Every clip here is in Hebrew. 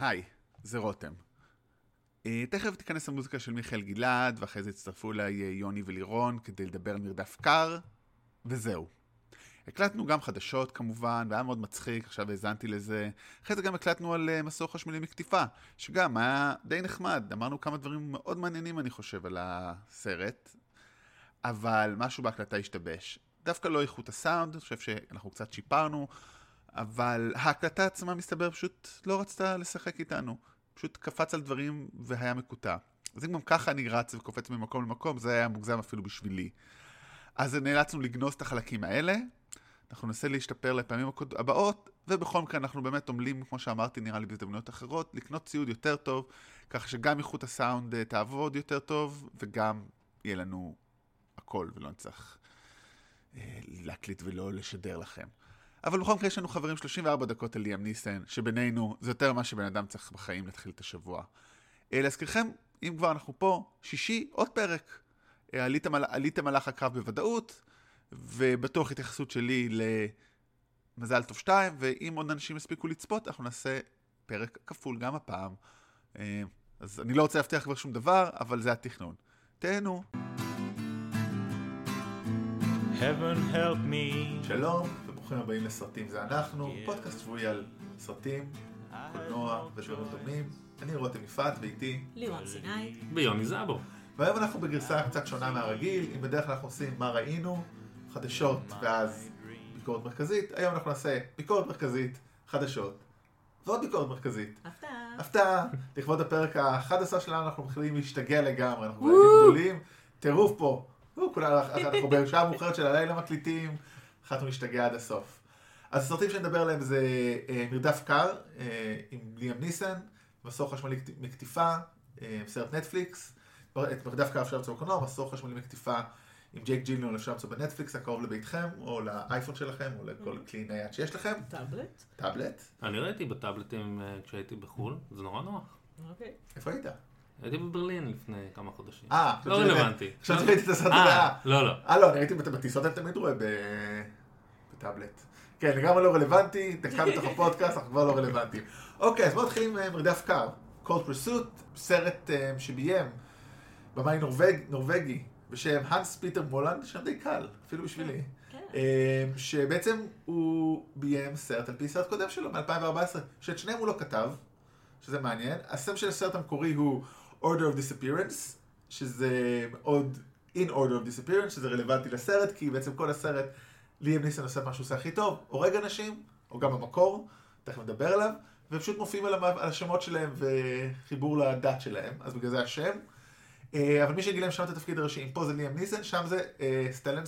היי, זה רותם. אה, תכף תיכנס המוזיקה של מיכאל גלעד, ואחרי זה יצטרפו אליי אה, יוני ולירון כדי לדבר על מרדף קר, וזהו. הקלטנו גם חדשות כמובן, והיה מאוד מצחיק, עכשיו האזנתי לזה. אחרי זה גם הקלטנו על uh, מסור חשמלי מקטיפה, שגם היה די נחמד. אמרנו כמה דברים מאוד מעניינים, אני חושב, על הסרט, אבל משהו בהקלטה השתבש. דווקא לא איכות הסאונד, אני חושב שאנחנו קצת שיפרנו, אבל ההקלטה עצמה, מסתבר, פשוט לא רצתה לשחק איתנו. פשוט קפץ על דברים והיה מקוטע. אז אם גם ככה אני רץ וקופץ ממקום למקום, זה היה מוגזם אפילו בשבילי. אז נאלצנו לגנוז את החלקים האלה, אנחנו ננסה להשתפר לפעמים הבאות, ובכל מקרה אנחנו באמת עמלים, כמו שאמרתי, נראה לי בהזדמנויות אחרות, לקנות ציוד יותר טוב, כך שגם איכות הסאונד אה, תעבוד יותר טוב, וגם יהיה לנו הכל, ולא נצטרך אה, להקליט ולא לשדר לכם. אבל בכל מקרה יש לנו חברים 34 דקות על ליאם ניסן, שבינינו זה יותר ממה שבן אדם צריך בחיים להתחיל את השבוע. אה, להזכירכם, אם כבר אנחנו פה, שישי, עוד פרק. אה, עליתם על, עליתם על הקרב בוודאות, ובטוח התייחסות שלי למזל טוב 2, ואם עוד אנשים יספיקו לצפות, אנחנו נעשה פרק כפול גם הפעם. אה, אז אני לא רוצה להבטיח כבר שום דבר, אבל זה התכנון. תהנו. Heaven help me. שלום, וברוכים הבאים לסרטים זה אנחנו, פודקאסט שבועי על סרטים, קולנוע ודברים דומים. אני רותם יפעת ואיתי לירון סיני ויוני זאבו. והיום אנחנו בגרסה קצת שונה מהרגיל, אם בדרך כלל אנחנו עושים מה ראינו, חדשות ואז ביקורת מרכזית, היום אנחנו נעשה ביקורת מרכזית, חדשות ועוד ביקורת מרכזית. הפתעה. הפתעה. לכבוד הפרק ה-11 שלנו אנחנו מתחילים להשתגע לגמרי, אנחנו ילדים גדולים, טירוף פה. אנחנו בשעה מאוחרת של הלילה מקליטים, החלטנו להשתגע עד הסוף. אז הסרטים שנדבר עליהם זה אה, מרדף קר אה, עם ליאם ניסן, מסור חשמלי מקטיפה, אה, סרט נטפליקס, את מרדף קר אפשר למצוא בקולנוע, מסור חשמלי מקטיפה עם ג'ייק ג'ילנהול אפשר למצוא בנטפליקס הקרוב לביתכם, או לאייפון שלכם, או לכל mm-hmm. כלי נייד שיש לכם. טאבלט? טאבלט. אני ראיתי בטאבלטים כשהייתי בחו"ל, זה נורא נוח. אוקיי. איפה היית? הייתי בברלין לפני כמה חודשים. אה, לא רלוונטי. עכשיו ראיתי את הסרט הבא. לא, לא. אה, לא, אני ראיתי בטיסות, אני תמיד רואה בטאבלט. כן, לגמרי לא רלוונטי, דקה בתוך הפודקאסט, אנחנו כבר לא רלוונטיים. אוקיי, אז בואו נתחיל עם אה, מרדף קר. Cold Pursuit, סרט אה, שביים במאי נורבגי בשם האנס פיטר מולנד, שם די קול, אפילו בשבילי. כן. אה, שבעצם הוא ביים סרט על פי סרט קודם שלו, מ-2014, שאת שניהם הוא לא כתב, שזה מעניין. השם של הסרט המקורי הוא Order of Disappearance, שזה מאוד In Order of Disappearance, שזה רלוונטי לסרט, כי בעצם כל הסרט, ליאם ניסן עושה מה שהוא עושה הכי טוב, הורג אנשים, או גם במקור, תכף נדבר עליו, והם פשוט מופיעים על השמות שלהם וחיבור לדת שלהם, אז בגלל זה השם. אה, אבל מי שגילם שם את התפקיד הראשי, אם פה זה ליאם ניסן, שם זה אה, סטלן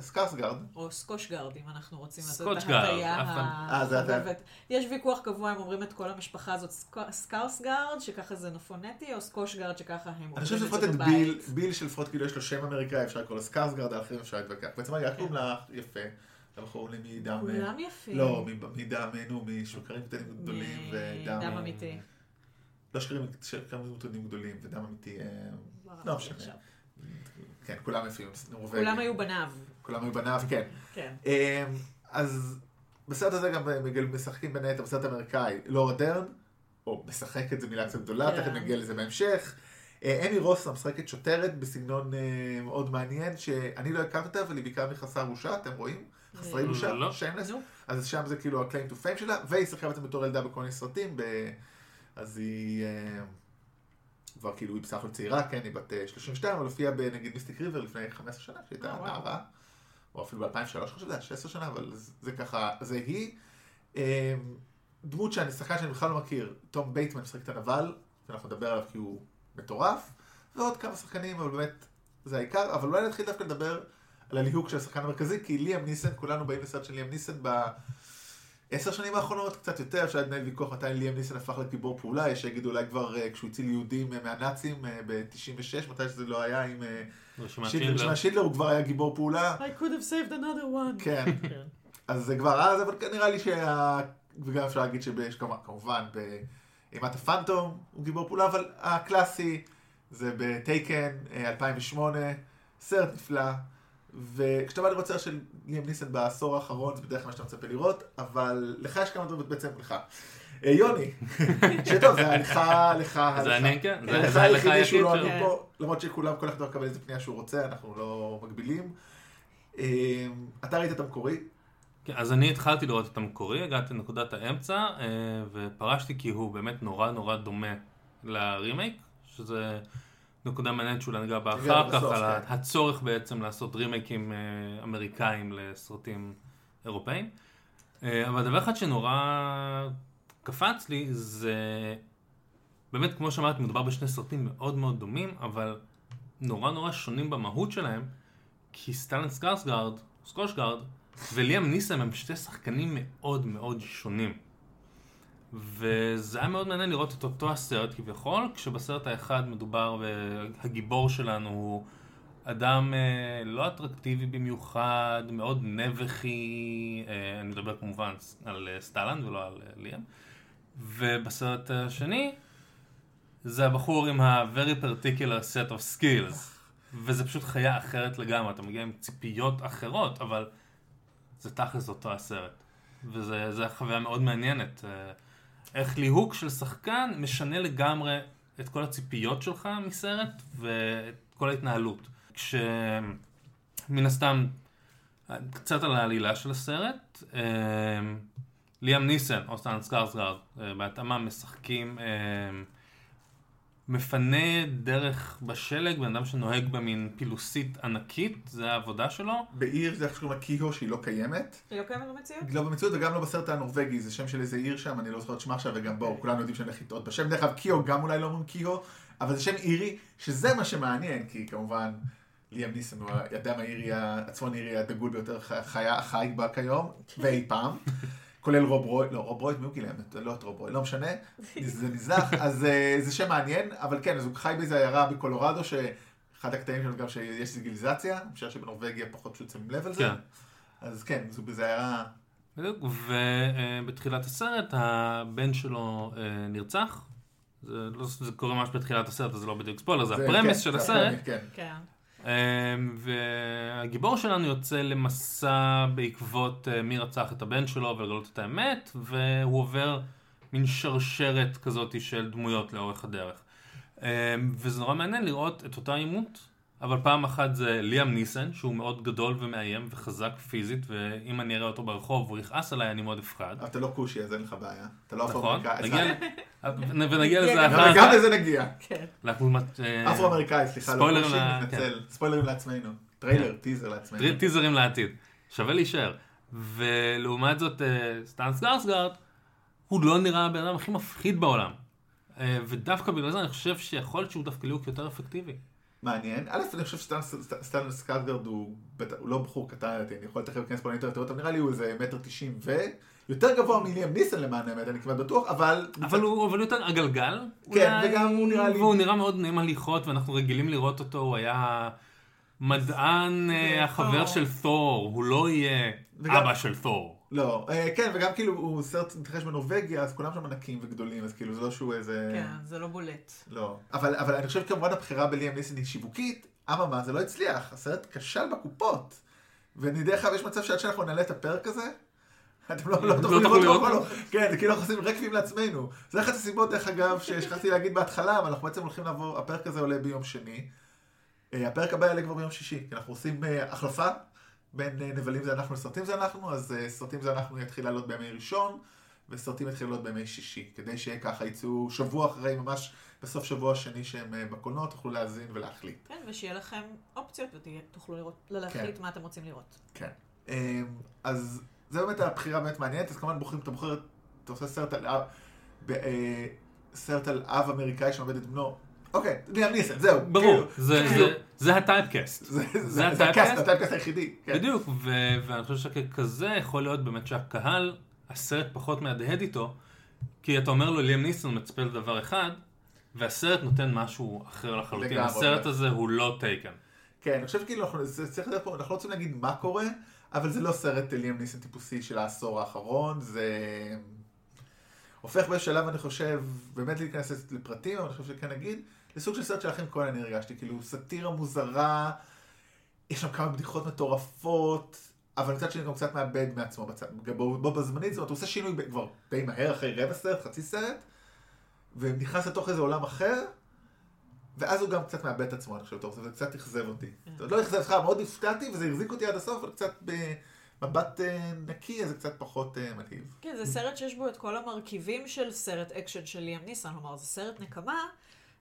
סקארסגרד. או סקושגרד, אם אנחנו רוצים לעשות את ההטייה החובבת. יש ויכוח קבוע אם אומרים את כל המשפחה הזאת סקארסגרד, שככה זה נפונטי, או סקושגרד, שככה הם אומרים את זה בבית. אני חושב שלפחות את ביל, שלפחות כאילו יש לו שם אמריקאי, אפשר לקרוא לו סקארסגרד, האחרים אפשר להתווכח. בעצם היה קוראים לה יפה. אנחנו קוראים לי מדם... כולם יפים. לא, מדם, נו, משוקרים קטנים גדולים ודם... דם אמיתי. לא שקרים קטנים גדולים ודם אמיתי. לא משנה. כן, כולם יפים, נורבגים. כולם היו בניו. כולם היו בניו, כן. כן. אמ, אז בסרט הזה גם משחקים בין היתר בסרט אמריקאי לורה דרן, או משחקת זו מילה קצת גדולה, כן. תכף נגיע לזה בהמשך. אה, אמי רוסה משחקת שוטרת בסגנון אה, מאוד מעניין, שאני לא הכרתי אותה, אבל היא בעיקר מחסר בושה, אתם רואים? חסרי בושה, אה, לא. שיימלס. אז שם זה כאילו ה-claim to fame שלה, והיא שיחקה בעצם בתור ילדה בכל מיני סרטים, אז היא... כבר כאילו היא בסך הכל צעירה, כן, היא בת 32, אה, אבל הופיעה בנגיד מיסטיק ריבר לפני 15 שנה, שהייתה אה, נערה, או אפילו ב-2003, חושב שזה היה 16 שנה, אבל זה ככה, זה היא. דמות שאני, שחקן שאני בכלל לא מכיר, תום בייטמן משחק את הנבל, ואנחנו נדבר עליו כי הוא מטורף, ועוד כמה שחקנים, אבל באמת, זה העיקר, אבל אולי נתחיל דווקא לדבר על הליהוק של השחקן המרכזי, כי ליאם ניסן, כולנו באים לסרט של ליאם ניסן ב... עשר שנים האחרונות, קצת יותר, אפשר לנהל ויכוח מתי ליאם ניסן הפך לגיבור פעולה, יש שיגידו אולי כבר uh, כשהוא הציל יהודים uh, מהנאצים uh, ב-96, מתי שזה לא היה עם רשימת שידלר, הוא כבר היה גיבור פעולה. I could have saved another one. כן, כן. אז זה כבר אז, אבל נראה לי שה... וגם אפשר להגיד שיש כמובן באימת הפנטום הוא גיבור פעולה, אבל הקלאסי זה בטייקן 2008, סרט נפלא. וכשאתה בא לראות סרט של ליאם ניסן בעשור האחרון, זה בדרך כלל מה שאתה מצפה לראות, אבל לך יש כמה דברים בעצם לך. אה, יוני, שטוב, זה לך, לך, זה אני, כן. זה- הלכה היחידי שהוא לא שלו. פה, למרות שכולם, כל אחד יכול לקבל איזה פנייה שהוא רוצה, אנחנו לא מגבילים. אה, אתה ראית את המקורי? כן, אז אני התחלתי לראות את המקורי, הגעתי לנקודת האמצע, אה, ופרשתי כי הוא באמת נורא נורא דומה לרימייק, שזה נקודה מעניינת שאולי ניגע בה אחר כך, בסוף, על כן. הצורך בעצם לעשות רימייקים אה, אמריקאים לסרטים אירופאים. אה, אבל דבר אחד שנורא קפץ לי זה, באמת כמו שאמרתי, מדובר בשני סרטים מאוד מאוד דומים, אבל נורא נורא שונים במהות שלהם, כי סטלן סקרסגרד, סקושגרד, וליאם ניסן הם שתי שחקנים מאוד מאוד שונים. וזה היה מאוד מעניין לראות את אותו הסרט כביכול, כשבסרט האחד מדובר, והגיבור שלנו הוא אדם אה, לא אטרקטיבי במיוחד, מאוד נבחי, אה, אני מדבר כמובן על אה, סטלן ולא על ליאם. ובסרט השני, זה הבחור עם ה-very particular set of skills. וזה פשוט חיה אחרת לגמרי, אתה מגיע עם ציפיות אחרות, אבל זה תכלס אותו הסרט. וזו חוויה מאוד מעניינת. איך ליהוק של שחקן משנה לגמרי את כל הציפיות שלך מסרט ואת כל ההתנהלות. כשמן הסתם, קצת על העלילה של הסרט, אה, ליאם ניסן או סטן סקרסגרד אה, בהתאמה משחקים אה, מפנה דרך בשלג, בן אדם שנוהג במין פילוסית ענקית, זה העבודה שלו. בעיר זה איך שקוראים לה קיהו שהיא לא קיימת. היא לא קיימת במציאות? לא במציאות וגם לא בסרט הנורבגי, זה שם של איזה עיר שם, אני לא זוכר את שמה עכשיו, וגם בואו, כולנו יודעים שאני הולך לטעות בשם. דרך אגב, קיו גם אולי לא אומרים קיו, אבל זה שם אירי, שזה מה שמעניין, כי כמובן, ליאם ניסן הוא האדם האירי, הצפון אירי הדגול ביותר חי בה כיום, ואי פעם. כולל רוב רוי, לא, רוב רוי, מי הוא גילם? לא את רוב רוי, לא משנה, זה נזנח, אז אה, זה שם מעניין, אבל כן, אז הוא חי באיזה עיירה בקולורדו, שאחד הקטעים שלנו גם שיש סיגיליזציה, אני חושב שבנורבגיה פחות פשוט שמים לב על זה, כן. אז כן, זו באיזה עיירה, בדיוק, ובתחילת הסרט הבן שלו אה, נרצח. זה, לא, זה קורה ממש בתחילת הסרט, אז זה לא בדיוק ספוילר, זה זה- הפרמיס כן, של זה הסרט. הפרמיס, כן. אמ, והגיבור שלנו יוצא למסע בעקבות אה, מי רצח את הבן שלו ולגלות את האמת, והוא עובר מין שרשרת כזאת של דמויות לאורך הדרך. אמ, וזה נורא מעניין לראות את אותה עימות, אבל פעם אחת זה ליאם ניסן, שהוא מאוד גדול ומאיים וחזק פיזית, ואם אני אראה אותו ברחוב והוא יכעס עליי, אני מאוד אפחד. אתה לא כושי, אז אין לך בעיה. אתה לא נכון? אפרו-אמריקאי. ל- ונגיע לזה כן, אחר אבל גם כך. לזה נגיע. כן. אה, אפרו-אמריקאי, סליחה, לא כושי, ל- מתנצל. ספוילרים לעצמנו. טריילר, טיזר לעצמנו. טיזרים לעתיד. שווה להישאר. ולעומת זאת, אה, סטלן סקארסגרד, הוא לא נראה הבן אדם הכי מפחיד בעולם. אה, ודווקא בגלל זה אני חושב שיכול להיות שהוא דווקא ליהוק יותר אפקטיבי. מעניין. א', אני חושב שסטן סקאטגרד הוא הוא לא בחור קטן, אני יכול תכף להיכנס פה לאינטרנט, אבל נראה לי הוא איזה מטר תשעים ו... יותר גבוה מליאם ניסן למען האמת, אני כמעט בטוח, אבל... אבל הוא אבל יותר עגלגל. כן, אולי, וגם הוא נראה לי- והוא נראה מאוד נעים הליכות, ואנחנו רגילים לראות אותו, הוא היה מדען, אה, זה החבר. של תור, הוא לא יהיה וגם- אבא של תור. לא, אה, כן, וגם כאילו, הוא סרט מתרחש בנורבגיה, אז כולם שם ענקים וגדולים, אז כאילו, זה לא שהוא איזה... כן, זה לא בולט. לא. אבל, אבל אני חושב כמובן הבחירה בליאם ניסן היא שיווקית, אממה, זה לא הצליח, הסרט כשל בקופות. ודרך אגב, יש מצב שעד שאנחנו נעלה את הפרק הזה, אתם לא, לא תוכלו תוכלו לראות לראות אותו. כן, זה כאילו אנחנו עושים רקבים לעצמנו. זה אחת הסיבות, דרך אגב, ששכחתי להגיד בהתחלה, אבל אנחנו בעצם הולכים לעבור, הפרק הזה עולה ביום שני. אה, הפרק הבא יעלה כבר ביום שישי, כי אנחנו עושים אה, החלפה בין אה, נבלים זה אנחנו לסרטים זה אנחנו, אז אה, סרטים זה אנחנו יתחיל לעלות בימי ראשון, וסרטים יתחיל לעלות בימי שישי, כדי שככה יצאו שבוע אחרי, ממש בסוף שבוע שני שהם אה, בקולנוע, תוכלו להאזין ולהחליט. כן, ושיהיה לכם אופציות ותוכלו לראות, להחליט מה אתם רוצים לראות. כן. אמ, אז זה באמת הבחירה באמת מעניינת, אז כמובן בוחרים, אתה בוחר, אתה עושה סרט על אב, סרט על אב אמריקאי שעובד את בנו. אוקיי, ליאם ניסן, זהו. ברור, כאילו, זה- כאילו, זה- הטייפקאסט. זה- הטייפקאסט? הטייפקאסט היחידי. כן. בדיוק, ואני חושב שככזה יכול להיות באמת שהקהל, הסרט פחות מהדהד איתו, כי אתה אומר לו ליאם ניסון מצפה לדבר אחד, והסרט נותן משהו אחר לחלוטין. הסרט הזה הוא לא טייקן. כן, אני חושב כאילו, אנחנו- לא רוצים להגיד מה קורה, אבל זה לא סרט ליאם ניסן טיפוסי של העשור האחרון, זה הופך בשלב, אני חושב, באמת להיכנס לפרטים, אבל אני חושב שכן נגיד, לסוג של סרט של אחים כהן אני הרגשתי, כאילו סאטירה מוזרה, יש שם כמה בדיחות מטורפות, אבל מצד שני גם קצת מאבד מעצמו בצד, בו, בזמנית, זאת אומרת, הוא עושה שינוי ב- כבר די מהר, אחרי רבע סרט, חצי סרט, ונכנס לתוך איזה עולם אחר, ואז הוא גם קצת מאבד את עצמו, אני חושב, תוך זה, זה קצת אכזב אותי. זאת אומרת, לא אכזב אותך, מאוד הפתעתי, וזה החזיק אותי עד הסוף, אבל קצת במבט אה, נקי, אז זה קצת פחות אה, מלהיב. כן, זה סרט שיש בו את כל המרכיבים של סרט אקשן של ליאם ניסן, כלומר, זה סרט נקמה,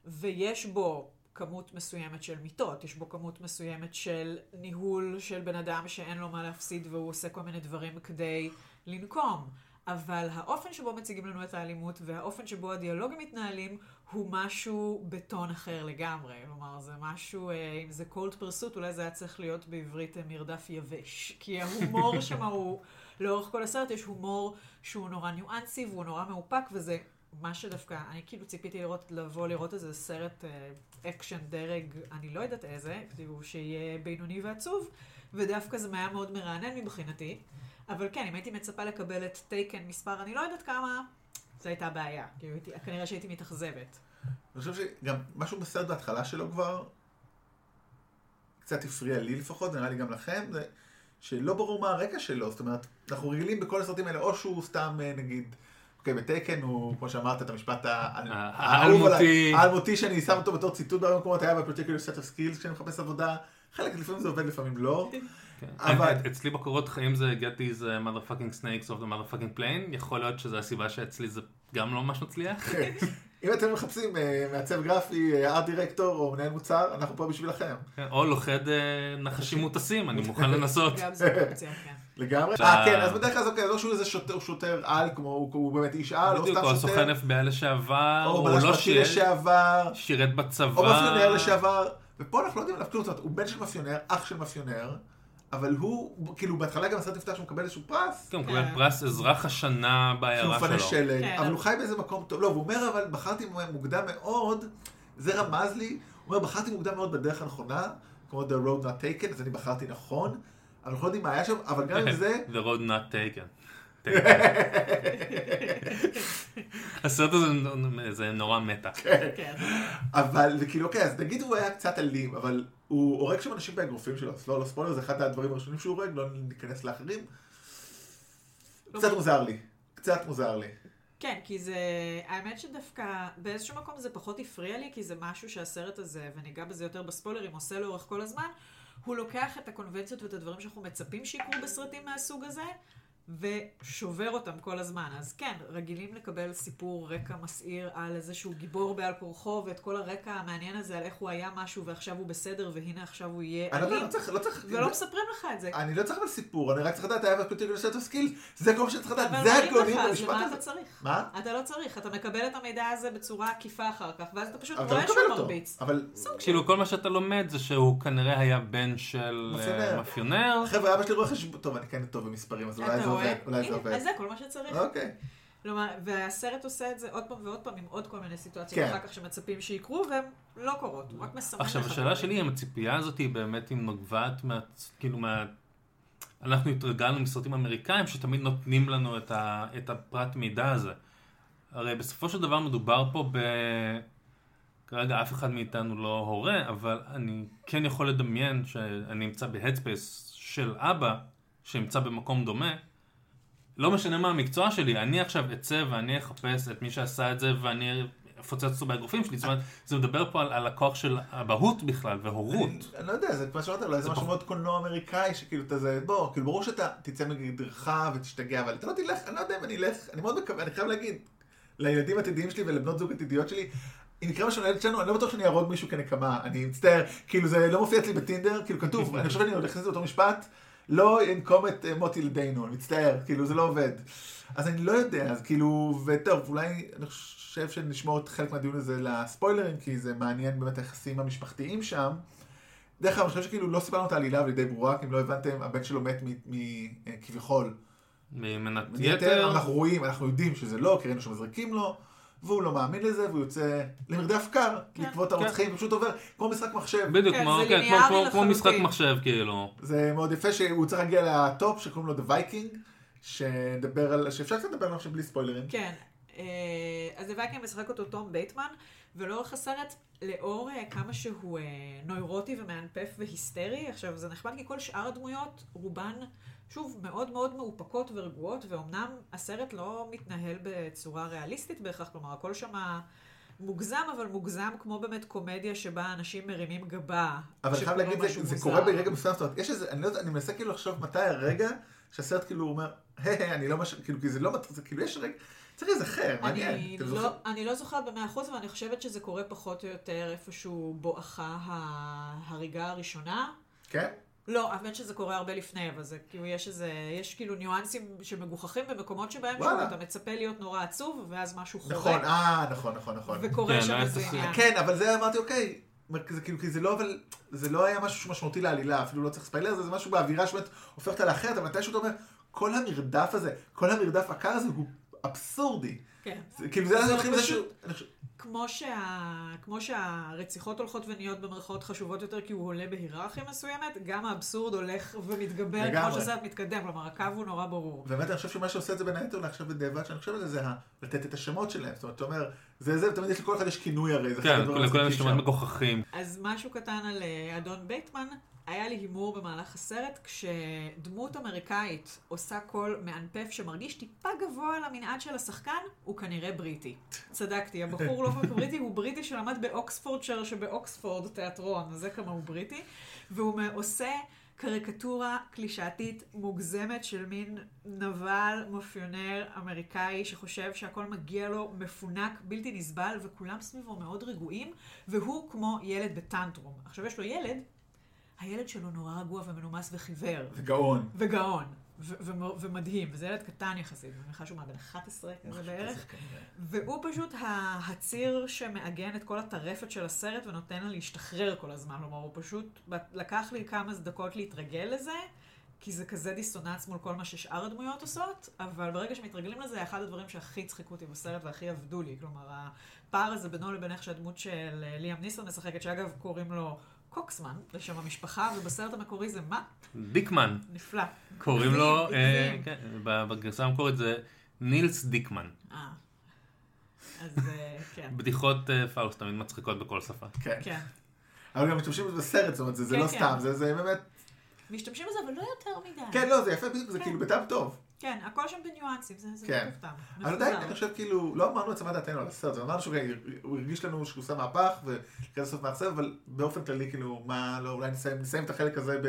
ויש בו כמות מסוימת של מיטות, יש בו כמות מסוימת של ניהול של בן אדם שאין לו מה להפסיד והוא עושה כל מיני דברים כדי לנקום. אבל האופן שבו מציגים לנו את האלימות והאופן שבו הדיאלוגים מתנהלים הוא משהו בטון אחר לגמרי. כלומר, זה משהו, אה, אם זה cold pursuit, אולי זה היה צריך להיות בעברית אה, מרדף יבש. כי ההומור שם הוא, לאורך כל הסרט יש הומור שהוא נורא ניואנסי והוא נורא מאופק, וזה מה שדווקא, אני כאילו ציפיתי לראות, לבוא לראות איזה סרט אה, אקשן דרג, אני לא יודעת איזה, כאילו שיהיה בינוני ועצוב, ודווקא זה היה מאוד מרענן מבחינתי. אבל כן, אם הייתי מצפה לקבל את טייקן מספר, אני לא יודעת כמה, זו הייתה בעיה. כאילו, כנראה שהייתי מתאכזבת. אני חושב שגם משהו בסרט בהתחלה שלו כבר, קצת הפריע לי לפחות, נראה לי גם לכם, זה שלא ברור מה הרקע שלו, זאת אומרת, אנחנו רגילים בכל הסרטים האלה, או שהוא סתם, אה, נגיד, אוקיי, בטייקן הוא, כמו שאמרת, את המשפט האלמותי. האלמותי שאני שם אותו בתור ציטוט בהרבה מקומות, היה ב-particular set of skills כשאני מחפש עבודה, חלק לפעמים זה עובד, לפעמים לא. כן. אבל- את- אצלי בקורות חיים זה get these uh, motherfucking snakes of the motherfucking plane, יכול להיות שזו הסיבה שאצלי זה גם לא ממש מצליח. אם אתם מחפשים אה, מעצב גרפי, ארט דירקטור או מנהל מוצר, אנחנו פה בשבילכם. כן, או לוכד אה, נחשים מוטסים, אני מוכן לנסות. גם זו אופציה, כן. לגמרי. אה, כן, אז בדרך כלל זה אוקיי, לא שהוא איזה שוטר, שוטר על, כמו הוא הוא באמת איש על, או בדיוק, סתם או שוטר, סוכן FBI לשעבר, או הוא בלש לא פרטי שירת לשעבר, שירת בצבא. או מאפיונר לשעבר, ופה אנחנו לא יודעים עליו כלום, זאת אומרת, הוא בן של מאפיונר, אח של מאפיונר, אבל הוא, כאילו בהתחלה גם הסרט נפתח שהוא מקבל איזשהו פרס, כן, הוא מקבל כן. פרס אזרח השנה שהוא בעיירה מפנה שלו. שלג, כן, אבל אבל- הוא חי באיזה מקום טוב, לא, והוא אומר אבל, בחרתי מוקדם מאוד, זה רמז לי, הוא אומר, בחרתי מוקדם מאוד בדרך הנכונה, כמו The Road Not Taken, אז אני בחרתי נכון, אבל אנחנו לא יודעים מה היה שם, אבל גם עם זה, The road not taken. הסרט הזה זה נורא מטה. כן. אבל, וכאילו, אוקיי, אז נגיד הוא היה קצת אלים, אבל הוא הורג שם אנשים באגרופים שלו, אז לא, לא ספוילר, זה אחד הדברים הראשונים שהוא הורג, לא ניכנס לאחרים. לא קצת. מוזר לי, קצת מוזר לי. כן, כי זה, האמת שדווקא באיזשהו מקום זה פחות הפריע לי, כי זה משהו שהסרט הזה, וניגע בזה יותר בספוילרים, עושה לאורך כל הזמן, הוא לוקח את הקונבנציות ואת הדברים שאנחנו מצפים שיקרו בסרטים מהסוג הזה, ושובר אותם כל הזמן. אז כן, רגילים לקבל סיפור רקע מסעיר על איזשהו גיבור בעל כורחו, ואת כל הרקע המעניין הזה על איך הוא היה משהו ועכשיו הוא בסדר, והנה עכשיו הוא יהיה אני לא אלים. לא צריך, לא צריך, ולא מספרים לך את זה. אני לא צריך אבל סיפור, אני רק צריך לדעת, he has a particular set of skills, זה כל מה שצריך לדעת, אבל זה הגאונים במשפט הזה. אתה צריך? מה? אתה לא צריך, אתה מקבל את המידע הזה בצורה עקיפה אחר כך, ואז אתה פשוט אבל אתה לא רואה שהוא מקבל אותו, מרביץ. אבל כאילו כל מה שאתה לומד זה שהוא כנראה היה בן של אה, מאפיונר. חבר'ה, אבא שלי רואה חשבון, טוב, אני כן טוב במספרים, אז אולי זה רואה? עובד, אולי זה עובד. אז זה כל מה שצריך. אוקיי. כלומר, והסרט עושה את זה עוד פעם ועוד פעם עם עוד כל מיני סיטואציות כן. אחר כך שמצפים שיקרו, והן לא קורות, הוא רק מסמן. עכשיו השאלה. שלי אם הציפייה הזאת היא באמת אם נובעת מה... כאילו מה... אנחנו התרגלנו מסרטים אמריקאים שתמיד נותנים לנו את, ה... את הפרט מידע הזה. הרי בסופו של דבר מדובר פה ב... כרגע אף אחד מאיתנו לא הורה, אבל אני כן יכול לדמיין שאני נמצא ב headspace של אבא שנמצא במקום דומה. לא משנה מה המקצוע שלי, אני עכשיו אצא ואני אחפש את מי שעשה את זה ואני אפוצץ אותו באגרופים שלי. זאת אומרת, זה מדבר פה על, על הכוח של אבהות בכלל והורות. אני- אני לא יודע, זה כמו שאמרת, אולי זה משהו מאוד קולנוע אמריקאי, שכאילו אתה זה, בוא, כאילו ברור שאתה תצא מגדרך ותשתגע, אבל אתה לא תלך, אני לא יודע אם אני אלך, אני מאוד מקווה, אני חייב להגיד, לילדים עתידיים שלי ולבנות זוג עתידיות שלי, אם יקרה משהו לילד שלנו, אני לא בטוח שאני אהרוג מישהו כנקמה, אני מצטער, כאילו זה לא מופיע אצלי בטינדר, כאילו כתוב, אני חושב שאני הולך להכניס אותו משפט, לא ינקום את אה, מוטי לידינו, אני מצטער, כאילו זה לא עובד. אז אני לא יודע, אז כאילו, וטוב, אולי אני חושב שנשמור את חלק מהדיון הזה לספוילרים, כי זה מעניין באמת היחסים המשפחתיים שם. דרך אגב, אני חושב שכאילו לא סיפרנו את העלילה, אבל היא די ברורה, כי אם לא הבנתם, הבן שלו מת מ- מ- אה. ממנת יתר. אנחנו רואים, אנחנו יודעים שזה לא, כי ראינו שמזריקים לו, והוא לא מאמין לזה, והוא יוצא למרדף קר, כן, בעקבות הרוצחים, פשוט עובר כמו משחק מחשב. בדיוק, כן, כמו, כן, כמו, כמו, כמו משחק. מחשב כאילו. זה מאוד יפה שהוא צריך להגיע ל top שקוראים לו The Viking, שנדבר על, שאפשר קצת לדבר עליו עכשיו בלי ספוילרים. כן. אה, אז הווייקינג משחק אותו תום בייטמן, ולאורך הסרט, לאור אה, כמה שהוא אה, נוירוטי ומאנפף והיסטרי, עכשיו זה נחמד כי כל שאר הדמויות, רובן שוב, מאוד מאוד מאופקות ורגועות, ואומנם הסרט לא מתנהל בצורה ריאליסטית בהכרח, כלומר, הכל שם מוגזם, אבל מוגזם כמו באמת קומדיה שבה אנשים מרימים גבה. אבל אני חייב להגיד, זה- משהו זה. קורה ברגע מסוים, זאת אומרת, יש איזה, אני לא אני מנסה כאילו לחשוב מתי הרגע שהסרט כאילו אומר, היי, אני לא מש... כאילו, כי זה לא, זה כאילו, יש רגע, צריך חר, מעניין. לא? אני לא זוכרת במאה אחוז, אבל אני חושבת שזה קורה פחות או יותר איפשהו בואכה ההריגה הראשונה. כן? לא, האמת שזה קורה הרבה לפני, אבל זה כאילו, יש איזה, יש כאילו ניואנסים שמגוחכים במקומות שבהם וואלה. אתה מצפה להיות נורא עצוב, ואז משהו חורק, נכון, אה, נכון, נכון, נכון. וקורה כן, שם איזה עניין. כן, אבל זה אמרתי, אוקיי, זה כאילו, כי זה לא, אבל, זה לא היה משהו משמעותי לעלילה, אפילו לא צריך ספיילר, זה זה משהו באווירה שבאמת הופך אותה לאחרת, אבל מתישהו אתה אומר, כל המרדף הזה, כל המרדף הקר הזה הוא אבסורדי. כן. זה, כאילו זה זה מתחיל מזה פשוט- שהוא... אני חושב- כמו, שה... כמו שהרציחות הולכות ונהיות במרכאות חשובות יותר כי הוא עולה בהיררכיה מסוימת, גם האבסורד הולך ומתגבר לגמרי. כמו שהסרט מתקדם, כלומר הקו הוא נורא ברור. באמת אני חושב שמה שעושה את זה בין היתר לעכשיו בדיעבד, שאני חושב על זה, זה לתת את השמות שלהם. זאת אומרת, אתה אומר, זה זה, ותמיד יש לכל אחד יש כינוי הרי, זה אחד כן, לכולם יש שמות. מגוחכים. אז משהו קטן על אה, אדון בייטמן, היה לי הימור במהלך הסרט, כשדמות אמריקאית עושה קול מאנפף שמרגיש טיפה גבוה על המנעד של השחקן, הוא כנראה בריטי. צדקתי, הבחור לא רק בריטי, הוא בריטי שלמד באוקספורדשר שבאוקספורד תיאטרון, אז זה כמה הוא בריטי, והוא עושה קריקטורה קלישאתית מוגזמת של מין נבל מאפיונר אמריקאי שחושב שהכל מגיע לו מפונק, בלתי נסבל, וכולם סביבו מאוד רגועים, והוא כמו ילד בטנטרום. עכשיו יש לו ילד, הילד שלו נורא רגוע ומנומס וחיוור, וגאון. וגאון, ומדהים, וזה ילד קטן יחסית, אני מניחה שהוא מה, בן 11 כזה בערך, כזה כנראה. והוא פשוט הציר שמעגן את כל הטרפת של הסרט ונותן לה להשתחרר כל הזמן. כלומר, הוא פשוט לקח לי כמה דקות להתרגל לזה, כי זה כזה דיסוננס מול כל מה ששאר הדמויות עושות, אבל ברגע שמתרגלים לזה, אחד הדברים שהכי הצחיקו אותי בסרט והכי עבדו לי. כלומר, הפער הזה בינו לבין איך שהדמות של אה, ליאם ניסון משחקת, שאגב קוראים לו קוקסמן, לשם המשפחה, ובסרט המקורי זה מה? דיקמן, נפלא. קוראים לו, אה. כן, בגרסה המקורית זה נילס דיקמן. אה. אז אה, כן. בדיחות פאלוס תמיד מצחיקות בכל שפה. כן. כן. אבל גם משתמשים בזה בסרט, זאת אומרת, זה זה כן, לא. סתם, זה זה באמת... משתמשים בזה, אבל לא יותר מדי. כן, לא, זה יפה, זה. כאילו בטעם טוב. כן, הכל שם בניואנסים, זה, זה כן. מטומטם. אבל עדיין, אני חושב כאילו, לא אמרנו את זה מה דעתנו על הסרט, אמרנו שהוא הוא הרגיש לנו שהוא עושה מהפך, ולקראת הסוף מאכזב, אבל באופן כללי, כאילו, מה, לא, אולי נסיים נסיים את החלק הזה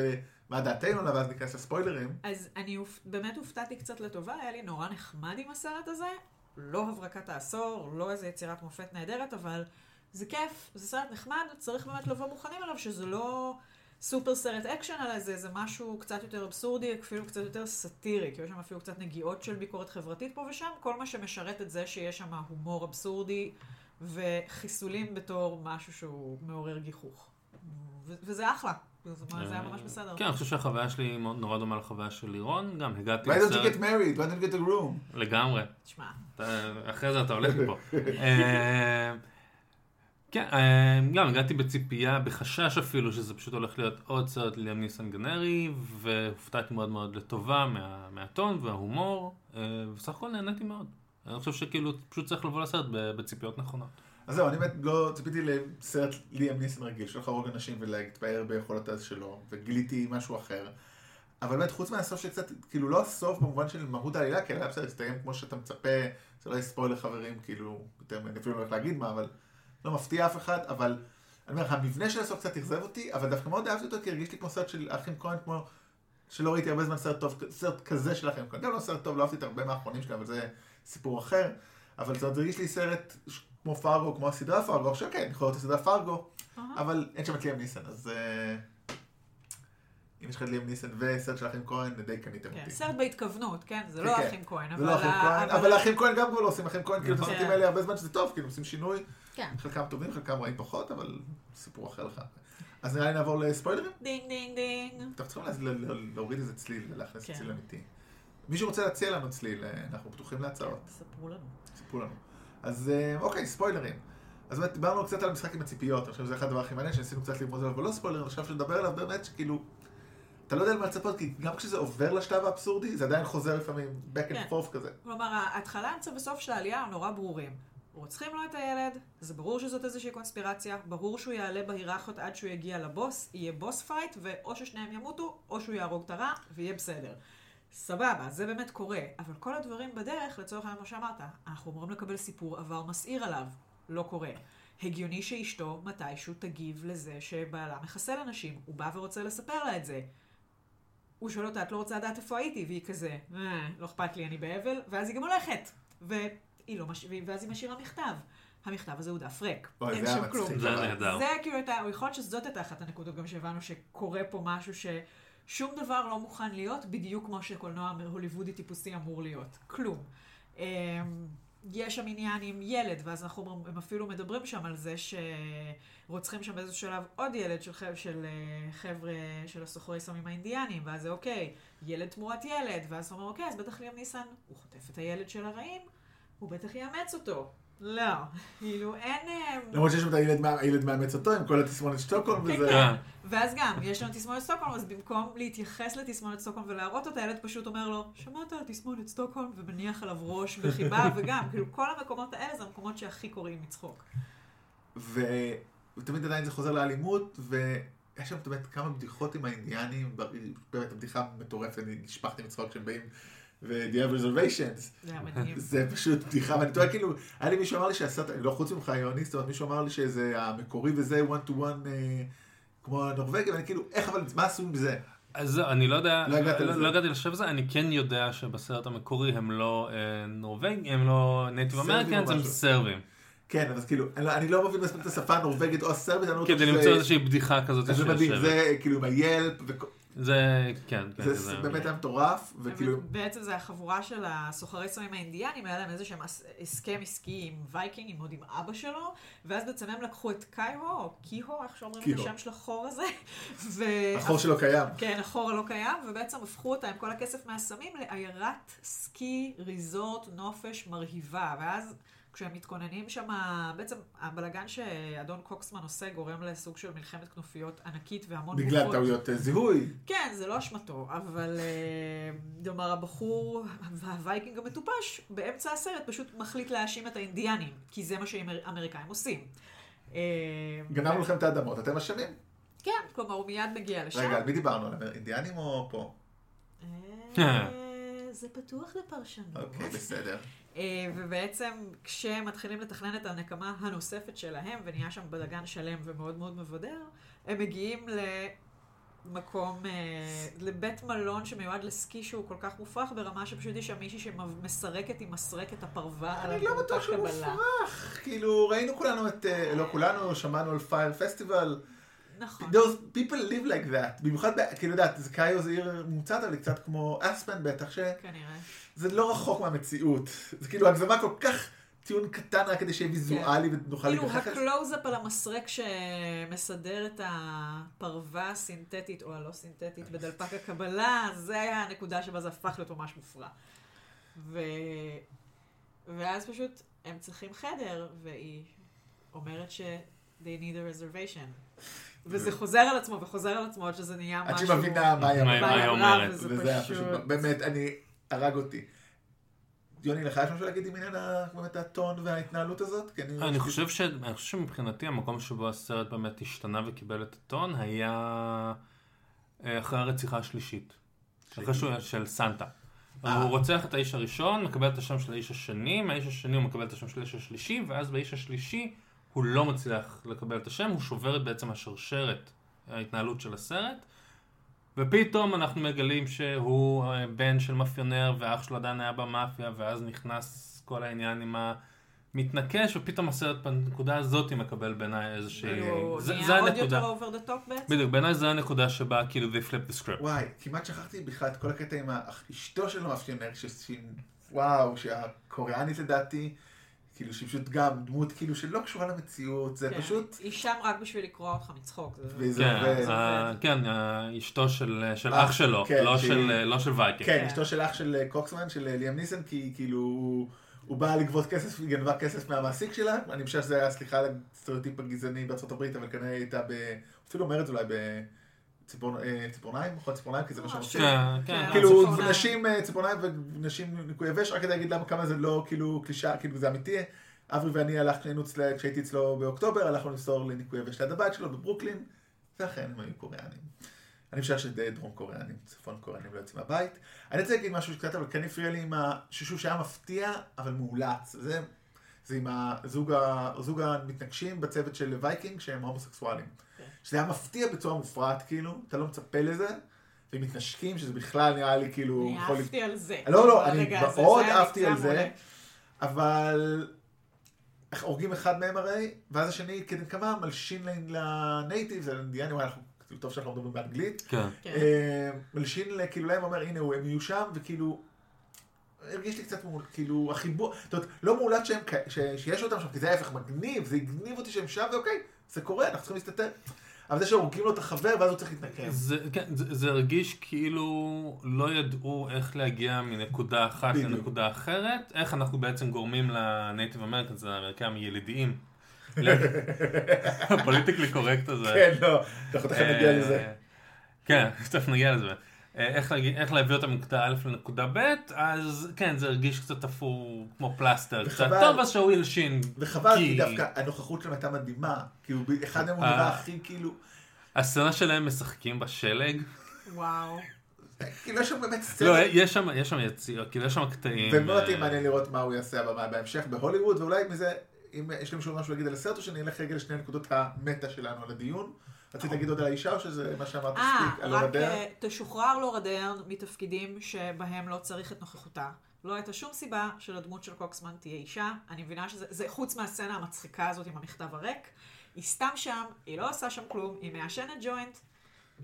במה דעתנו עליו, ואז ניכנס לספוילרים. אז אני באמת הופתעתי קצת לטובה, היה לי נורא נחמד עם הסרט הזה. לא הברקת העשור, לא איזה יצירת מופת נהדרת, אבל זה כיף, זה סרט נחמד, צריך באמת לבוא מוכנים אליו, שזה לא סופר סרט אקשן, אלא זה, זה משהו קצת יותר אבסורדי, אפילו קצת יותר סאטירי, כי יש שם אפילו קצת נגיעות של ביקורת חברתית פה ושם, כל מה שמשרת את זה שיש שם הומור אבסורדי וחיסולים בתור משהו שהוא מעורר גיחוך. ו- וזה אחלה, זה היה ממש בסדר. כן, אני חושב שהחוויה שלי מאוד- נורא דומה לחוויה של לירון, גם הגעתי Why don't you לסרט get married? Why don't you get a room? לגמרי. תשמע, אחרי זה אתה הולך מפה. כן, אה, גם הגעתי בציפייה, בחשש אפילו, שזה פשוט הולך להיות עוד סרט ליאם ניסן גנרי, והופתעתי מאוד מאוד לטובה מה- מהטון וההומור, אה, ובסך הכל נהניתי מאוד. אני חושב שכאילו פשוט צריך לבוא לסרט בציפיות נכונות. אז זהו, אני באמת לא ציפיתי לסרט ליאם ניסן רגיל, של להרוג אנשים ולהתפאר ביכולת הזה שלו, וגיליתי משהו אחר. אבל באמת, חוץ מהסוף שקצת, כאילו לא הסוף במובן של מהות העלילה, כי העלילה בסדר, הסתיים כמו שאתה מצפה, זה לא יהיה ספוילר חברים, כאילו, יותר, אני אפילו לא הולך להגיד מה, אבל לא מפתיע אף אחד, אבל אני אומר, המבנה של הסוף קצת אכזב אותי, אבל דווקא מאוד אהבתי אותו, כי הרגיש לי כמו סרט של האחים כהן, כמו שלא ראיתי הרבה זמן סרט טוב, סרט כזה של האחים כהן. גם לא סרט טוב, לא אהבתי את הרבה מהאחרונים שלהם, אבל זה סיפור אחר. אבל זה הרגיש לי סרט כמו פארגו, כמו הסדרה פארגו, עכשיו כן, יכול להיות הסדרה פארגו. אבל אין שם את ליאם ניסן, אז אה, אם יש לך את ליאם ניסן וסרט של האחים כהן, די קניתם כן, אותי. סרט בהתכוונות, כן? זה כן, לא כן. כהן, אבל... לא האחים כהן, אבל האחים כהן גם כבר לא עושים, האחים כהן, כאילו, את נכון. הסרטים. האלה הרבה זמן שזה טוב, כאילו, עושים שינוי, כן. חלקם טובים, חלקם רעים פחות, אבל סיפור אחר לך. אז נראה לי נעבור לספוילרים? דינג דינג דינג. אתם צריכים להז- ל- ל- להוריד איזה צליל ולהכניס כן. צליל אמיתי. מישהו רוצה להציע לנו צליל, אה, אנחנו פתוחים להצעות, ספרו לנו. סיפרו לנו. אז אה, אוקיי, ספוילרים. אז באמת דיברנו קצת על המשחק עם הציפיות, אני חושב שזה אחד הדבר הכי מעניין, שניסינו קצת ללמוד עליו, אבל לא ספוילר, עכשיו שנדבר עליו באמת, שכאילו, אתה לא יודע למה לצפות, כי גם כשזה עובר לשלב האבסורדי, זה עדיין חוזר לפעמים back כן. and forth כזה. כלומר, ההתחלה, האמצע וסוף של העלייה הם נורא ברורים. רוצחים לו את הילד, זה ברור שזאת איזושהי קונספירציה, ברור שהוא יעלה בהיררכיות עד שהוא יגיע לבוס, יהיה boss fight, ואו ששניהם ימותו, או שהוא יהרוג את הרע, ויהיה בסדר. סבבה, זה באמת קורה. אבל כל הדברים בדרך, לצורך העניין, כמו שאמרת, אנחנו אמורים לקבל סיפור עבר מסעיר עליו. לא קורה. הגיוני שאשתו מתישהו תגיב לזה שבעלה מחסל אנשים. הוא בא ורוצה לספר לה את זה. הוא שואל אותה, את לא רוצה לדעת איפה הייתי? והיא כזה, אה, לא אכפת לי, אני באבל. ואז היא גם הולכת. והיא לא מש... ואז היא משאירה מכתב. המכתב הזה הוא דף ריק. אוי, אין זה היה שם כלום. מצחיק. זה נהדר. זה כאילו הייתה, יכול להיות שזאת הייתה אחת הנקודות גם שהבנו שקורה פה משהו ששום דבר לא מוכן להיות בדיוק כמו שקולנוע הוליוודי טיפוסי אמור להיות. כלום. אמ, יש שם עניין עם ילד, ואז אנחנו, הם אפילו מדברים שם על זה שרוצחים שם באיזשהו שלב עוד ילד של, של אה, חבר'ה של הסוחרי סמים האינדיאנים, ואז זה אוקיי, ילד תמורת ילד, ואז הוא אומר, אוקיי, אז בטח ליאם ניסן, הוא חוטף את הילד של הרעים, הוא בטח יאמץ אותו. לא, כאילו אין... אה, למרות שיש שם את הילד מאמץ אותו עם כל התסמונת שטוקהולם כן, וזה. כן. ואז גם, יש לנו תסמונת סטוקהולם, אז במקום להתייחס לתסמונת סטוקהולם ולהראות אותה, הילד פשוט אומר לו, שמעת על תסמונת סטוקהולם? ומניח עליו ראש בחיבה, וגם, כאילו, כל המקומות האלה זה המקומות שהכי קוראים מצחוק. ו- ותמיד עדיין זה חוזר לאלימות, ויש שם באמת כמה בדיחות עם האינדיאנים, באמת הבדיחה מטורפת, אני נשפכתי מצחוק כשהם באים, ו-The have reservations, זה היה מדהים. זה פשוט בדיחה, ואני טועה כאילו, היה לי מישהו אמר לי שהסרט, לא חוץ ממך יוני, זאת אומרת מישהו אמר לי שזה המקורי וזה one to one אה, כמו הנורבגי, ואני כאילו, איך אבל, מה עשו עם זה? אז אני לא יודע, לא לא. לא הגעתי לשלב הזה, אני כן יודע שבסרט המקורי הם לא אה, נורבגים, הם לא Native Americans, הם. סרבים. כן, אבל כאילו, אני לא- לא מבין מספיק את השפה הנורבגית או הסרבית, אני לא כדי למצוא איזושהי בדיחה כזאת אז זה מדהים, שיושבת. זה כאילו עם וכל- זה, כן, כן. זה זה- באמת היה מטורף, וכאילו, בעצם זה החבורה של הסוחרי סמים האינדיאנים, היה להם איזה שהם הס- הסכם עסקי עם וייקינג, עוד עם אבא שלו, ואז בעצם הם לקחו את קייהו, או קיהו, איך שאומרים את. השם של החור הזה, ו... החור שלו קיים. כן, החור הלא קיים, ובעצם הפכו אותה עם כל הכסף מהסמים לעיירת סקי, resort, נופש מרהיבה. ואז כשהם מתכוננים שם, בעצם הבלגן שאדון קוקסמן עושה גורם לסוג של מלחמת כנופיות ענקית והמון בגלל. טעויות אה, זיהוי. כן, זה לא אשמתו, אבל אה, כלומר הבחור, הווייקינג המטופש, באמצע הסרט פשוט מחליט להאשים את האינדיאנים, כי זה מה שהאמריקאים עושים. אה, גנבנו לכם את האדמות, אתם אשמים? כן, כלומר הוא מיד מגיע לשם. רגע, על מי דיברנו? על אינדיאנים או פה? זה פתוח לפרשנות. אוקיי, בסדר. אה, ובעצם כשמתחילים לתכנן את הנקמה הנוספת שלהם, ונהיה שם בלאגן שלם ומאוד מאוד מבדר, הם מגיעים למקום, אה, לבית מלון שמיועד לסקי שהוא כל כך מופרך ברמה שפשוט יש שם מישהי שמסרקת עם מסרקת הפרווה על אני לא בטוח שהוא. מופרך. כאילו, ראינו כולנו את, אה, לא כולנו, שמענו על פייר פסטיבל. נכון. Those people live like that. במיוחד, ב- כאילו, יודעת, זה קאיו זה עיר מוצעת, אבל היא קצת כמו אספן בטח, שזה כנראה. לא רחוק מהמציאות. זה כאילו הגזמה כל כך טיעון קטן רק כדי שיהיה ויזואלי ונוכל כאילו. הקלוז-אפ על המסרק שמסדר את הפרווה הסינתטית או הלא סינתטית בדלפק הקבלה, זה היה הנקודה שבה זה הפך להיות ממש מופרע. ו... ואז פשוט הם צריכים חדר, והיא אומרת ש- they need a reservation. וזה חוזר על עצמו וחוזר על עצמו עד שזה נהיה עד משהו... שהיא מבינה מה היא אומרת. וזה היה פשוט... באמת, אני, הרג אותי. יוני, לך יש משהו להגיד עם עניין באמת הטון וההתנהלות הזאת? כי אני חושב, ש... אני חושב שמבחינתי המקום שבו הסרט באמת השתנה וקיבל את הטון היה אה, אחרי הרציחה השלישית. אחרי שהוא של סנטה. אה. הוא רוצח את האיש הראשון, מקבל את השם של האיש השני, מהאיש השני הוא מקבל את השם של האיש השלישי, ואז באיש השלישי הוא לא מצליח לקבל את השם, הוא שובר את בעצם השרשרת, ההתנהלות של הסרט. ופתאום אנחנו מגלים שהוא אה, בן של מאפיונר ואח שלו עדיין היה במאפיה ואז נכנס כל העניין עם המתנקש ופתאום הסרט בנקודה הזאת מקבל בעיניי איזושהי... זה, נהיה זה עוד הנקודה. יותר over the top בעצם? בדיוק, בעיניי זה הנקודה שבה כאילו they flip the script. וואי, כמעט שכחתי בכלל את כל הקטע עם ה- אשתו של מאפיונר, שהיא, וואו, שהקוריאנית לדעתי, כאילו שהיא פשוט גם דמות כאילו שלא קשורה למציאות, זה כן. פשוט, היא שם רק בשביל לקרוע אותך מצחוק. זה- וזה כן, עובד. אה, כן, אה, אשתו של של אה, אח שלו, כן, לא שהיא- של- לא של וייקינג. כן, כן. אשתו של אח של קוקסמן, של ליאם ניסן, כי כאילו הוא- הוא בא לגבות כסף, היא גנבה כסף מהמעסיק שלה, אני חושב שזה היה, סליחה על הסטריאוטיפ הגזעני בארצות הברית, אבל כנראה היא הייתה ב... אפילו אומר את זה אולי בציפורניים, מכון ציפורניים, כי זה מה שהם עושים. כן, כן. כן. כאילו, ציפורניים. נשים אה, ציפורניים ונשים ניקוי יבש, רק כדי להגיד למה כמה זה לא כאילו קלישה, כאילו זה אמיתי. אברי ואני הלכנו, כשהייתי אצלו באוקטובר, הלכנו למסור לניקוי יבש ליד הבית שלו בברוקלין, ואכן הם היו קוריאנים. אני משער שדרום קוריאנים, צפון קוריאנים לא יוצאים מהבית. אני רוצה להגיד משהו שקצת, אבל כן הפריע לי עם השושו שהיה מפתיע, אבל מאולץ. זה, זה עם הזוג, המתנגשים בצוות של וייקינג, שהם הומוסקסואלים. שזה היה מפתיע בצורה מופרעת, כאילו, אתה לא מצפה לזה, והם מתנשקים, שזה בכלל נראה לי כאילו... אני יכול- אהבתי על זה. לא, לא, אני מאוד אהבתי על זה. אבל הורגים אחד מהם הרי, ואז השני כדנקמה מלשין לנייטיב, זה אינדיאני, וואי, אנחנו, כאילו, טוב שאנחנו מדברים באנגלית, כן. כן. אה, מלשין כאילו להם, אומר, הנה, הם יהיו שם, וכאילו, הרגיש לי קצת מול, כאילו, החיבור, זאת אומרת, לא מאולץ שהם, ש- שיש אותם שם, כי זה ההפך מגניב, זה הגניב אותי שהם שם, ואוקיי, זה קורה, אנחנו צריכים להסתתר. אבל זה שהורגים לו את החבר, ואז הוא צריך להתנקם. זה, כן, זה, זה הרגיש כאילו לא ידעו איך להגיע מנקודה אחת בדיוק. לנקודה אחרת, איך אנחנו בעצם גורמים ל Native Americans, האמריקאים הילידיים, ה politically correct הזה. כן, לא, אנחנו תכף נגיע אה, לזה. כן, תכף נגיע לזה. אה, איך, להגיע, איך להביא אותם מנקודה א' לנקודה ב', אז כן, זה הרגיש קצת תפור כמו פלסטר. קצת וחבל- טוב אז שהוא ילשין. וחבל, כי דווקא הנוכחות שלהם הייתה מדהימה. כאילו, אחד מהם הוא אה. נראה הכי כאילו... הסצנה שלהם משחקים בשלג. וואו. כאילו, יש שם באמת לא, סצנה. יש שם, יש שם יציר, כאילו יש שם קטעים. ומאוד אה, אותי מעניין לראות מה הוא יעשה הבמה בהמשך בהוליווד, ואולי מזה, אם יש למישהו משהו להגיד על הסרט, או שאני אלך רגע לשני נקודות המטה שלנו על הדיון. רצית להגיד עוד על האישה, או שזה מה שאמרת אה, מספיק? על לורה רק? אה, תשוחרר לורה דרן מתפקידים שבהם לא צריך את נוכחותה. לא הייתה שום סיבה שלדמות של קוקסמן תהיה אישה. אני מבינה שזה, זה חוץ מהסצנה המצחיקה הזאת עם המכתב הריק. היא סתם שם, היא לא עושה שם כלום, היא מעשנת ג'וינט,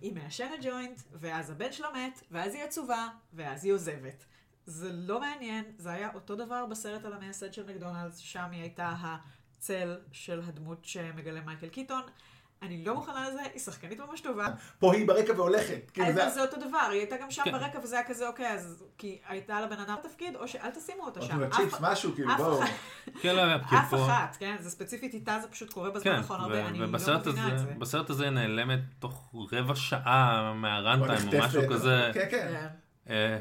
היא מעשנת ג'וינט, ואז הבן שלה מת, ואז היא עצובה, ואז היא עוזבת. זה לא מעניין, זה היה אותו דבר בסרט על המייסד של מקדונלדס, שם היא הייתה הצל של הדמות שמגלם מייקל קיטון. אני לא מוכנה לזה, היא שחקנית ממש טובה. פה היא ברקע והולכת. כאילו, זה... זה אותו דבר, היא הייתה גם שם כן. ברקע וזה היה כזה אוקיי, אז כי הייתה לבן אדם תפקיד, או שאל תשימו אותה או שם. אף- צ'יפס, משהו, כאילו, אף בואו. כן, לא היה פקיד אף פה. אחת, כן? זה ספציפית איתה, זה פשוט קורה בזמן כן, האחרון הרבה, ו- אני לא ובסרט מבינה הזה, את זה. בסרט הזה נעלמת תוך רבע שעה מה runtime או משהו. כזה. כן, כן.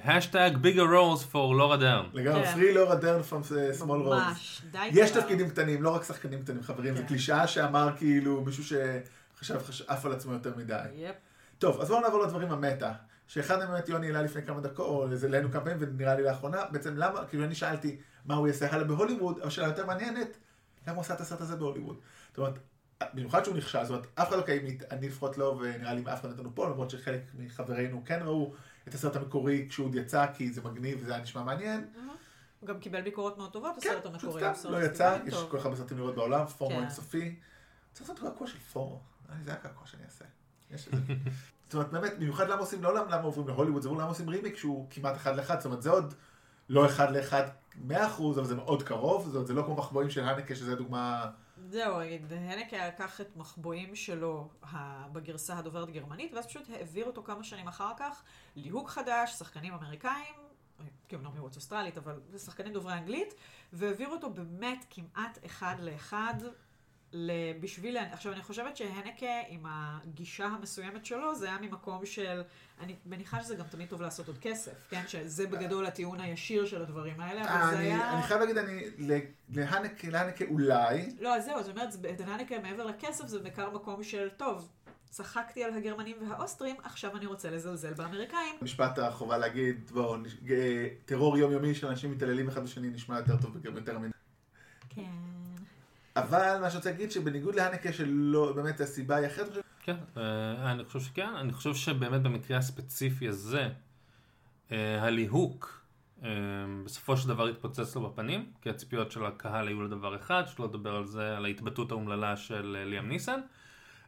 hashtag bigger roles for Laura Dern. לגמרי. Free Laura Dern from small roles. ממש, די יש כבר. תפקידים קטנים, לא רק שחקנים קטנים, חברים. זו כן. קלישאה שאמר כאילו מישהו שחשב, חש- עף על עצמו יותר מדי. Yep. טוב, אז בואו נעבור לדברים ה meta. שאחד מהם באמת יוני העלה לפני כמה דקות, או זה העלינו כמה פעמים, ונראה לי לאחרונה, בעצם למה, כאילו אני שאלתי מה הוא יעשה הלאה בהוליווד, אבל שאלה יותר מעניינת, למה הוא עשה את הסרט הזה בהוליווד? זאת אומרת, במיוחד שהוא נכשל, זאת אומרת, אף אחד לא קיים, אני לפחות לא, ונראה לי אף אחד נתנו פה, למרות שחלק מחברינו כן ראו את הסרט המקורי כשהוא עוד יצא, כי זה מגניב וזה היה נשמע מעניין. הוא גם קיבל ביקורות מאוד טובות, כן, הסרט פשוט המקורי. סתם, הסרט לא יצא. יש כל כך הרבה סרטים לראות בעולם, פורמו כן. אינסופי. צריך לעשות קעקוע של פורמו, לי זה הקעקוע שאני אעשה. יש. זאת אומרת, באמת, במיוחד למה עושים, לא למה למה עוברים להוליווד, זה למה עושים רימיק שהוא כמעט אחד לאחד, זאת אומרת, זה עוד לא אחד לאחד מאה אחוז, אבל זה מאוד קרוב, אומרת, זה לא כמו מחבואים של הנקה, שזה דוגמה... זהו, הנקה לקח את מחבואים שלו בגרסה הדוברת גרמנית, ואז פשוט העביר אותו כמה שנים אחר כך, ליהוק חדש, שחקנים אמריקאים, כאילו אומנם מירוץ אוסטרלית, אבל זה שחקנים דוברי אנגלית, והעביר אותו באמת כמעט אחד לאחד. בשביל, עכשיו אני חושבת שהנקה עם הגישה המסוימת שלו, זה היה ממקום של, אני מניחה שזה גם תמיד טוב לעשות עוד כסף, כן? שזה בגדול הטיעון הישיר של הדברים האלה, אבל זה היה... אני חייב להגיד, אני, להנקה, להנקה אולי, לא, אז זהו, זאת אומרת, דננקה מעבר לכסף זה בעיקר מקום של, טוב, צחקתי על הגרמנים והאוסטרים, עכשיו אני רוצה לזלזל באמריקאים. משפט החובה להגיד, בואו, אה, טרור יומיומי של אנשים מתעללים אחד בשני נשמע יותר טוב יותר מן. כן. אבל מה שאני רוצה להגיד, שבניגוד להנקה שלא, באמת הסיבה היא אחרת, כן, אה, אני חושב שכן, אני חושב שבאמת במקרה הספציפי הזה, אה, הליהוק אה, בסופו של דבר התפוצץ לו בפנים, כי הציפיות של הקהל היו לדבר אחד, שלא לדבר על זה, על ההתבטאות האומללה של ליאם ניסן.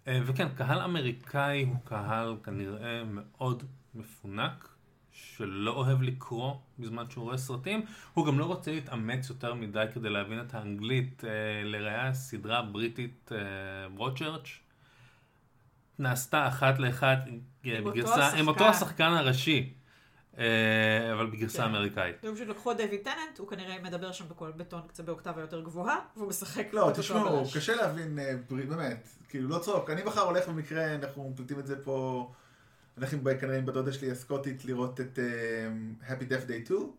וכן, קהל אמריקאי הוא קהל כנראה מאוד מפונק, שלא אוהב לקרוא בזמן שהוא רואה סרטים. הוא גם לא רוצה להתאמץ יותר מדי כדי להבין את האנגלית. אה, לראיה סדרה בריטית ברודצ'רץ'. נעשתה אחת לאחת אה, בגרסה, עם אותו השחקן. הראשי, אה, אבל בגרסה כן. אמריקאית. הם פשוט לקחו את דיוויד טננט, הוא כנראה מדבר שם בקול בטון קצת באוקטבה יותר גבוהה, והוא משחק לא, תשמעו. קשה להבין, אה, ברית, באמת, כאילו, לא צחוק. אני מחר הולך במקרה, אנחנו מקליטים את זה פה, הולך עם כנראה עם בת דודה שלי הסקוטית לראות את אה, Happy Death Day 2,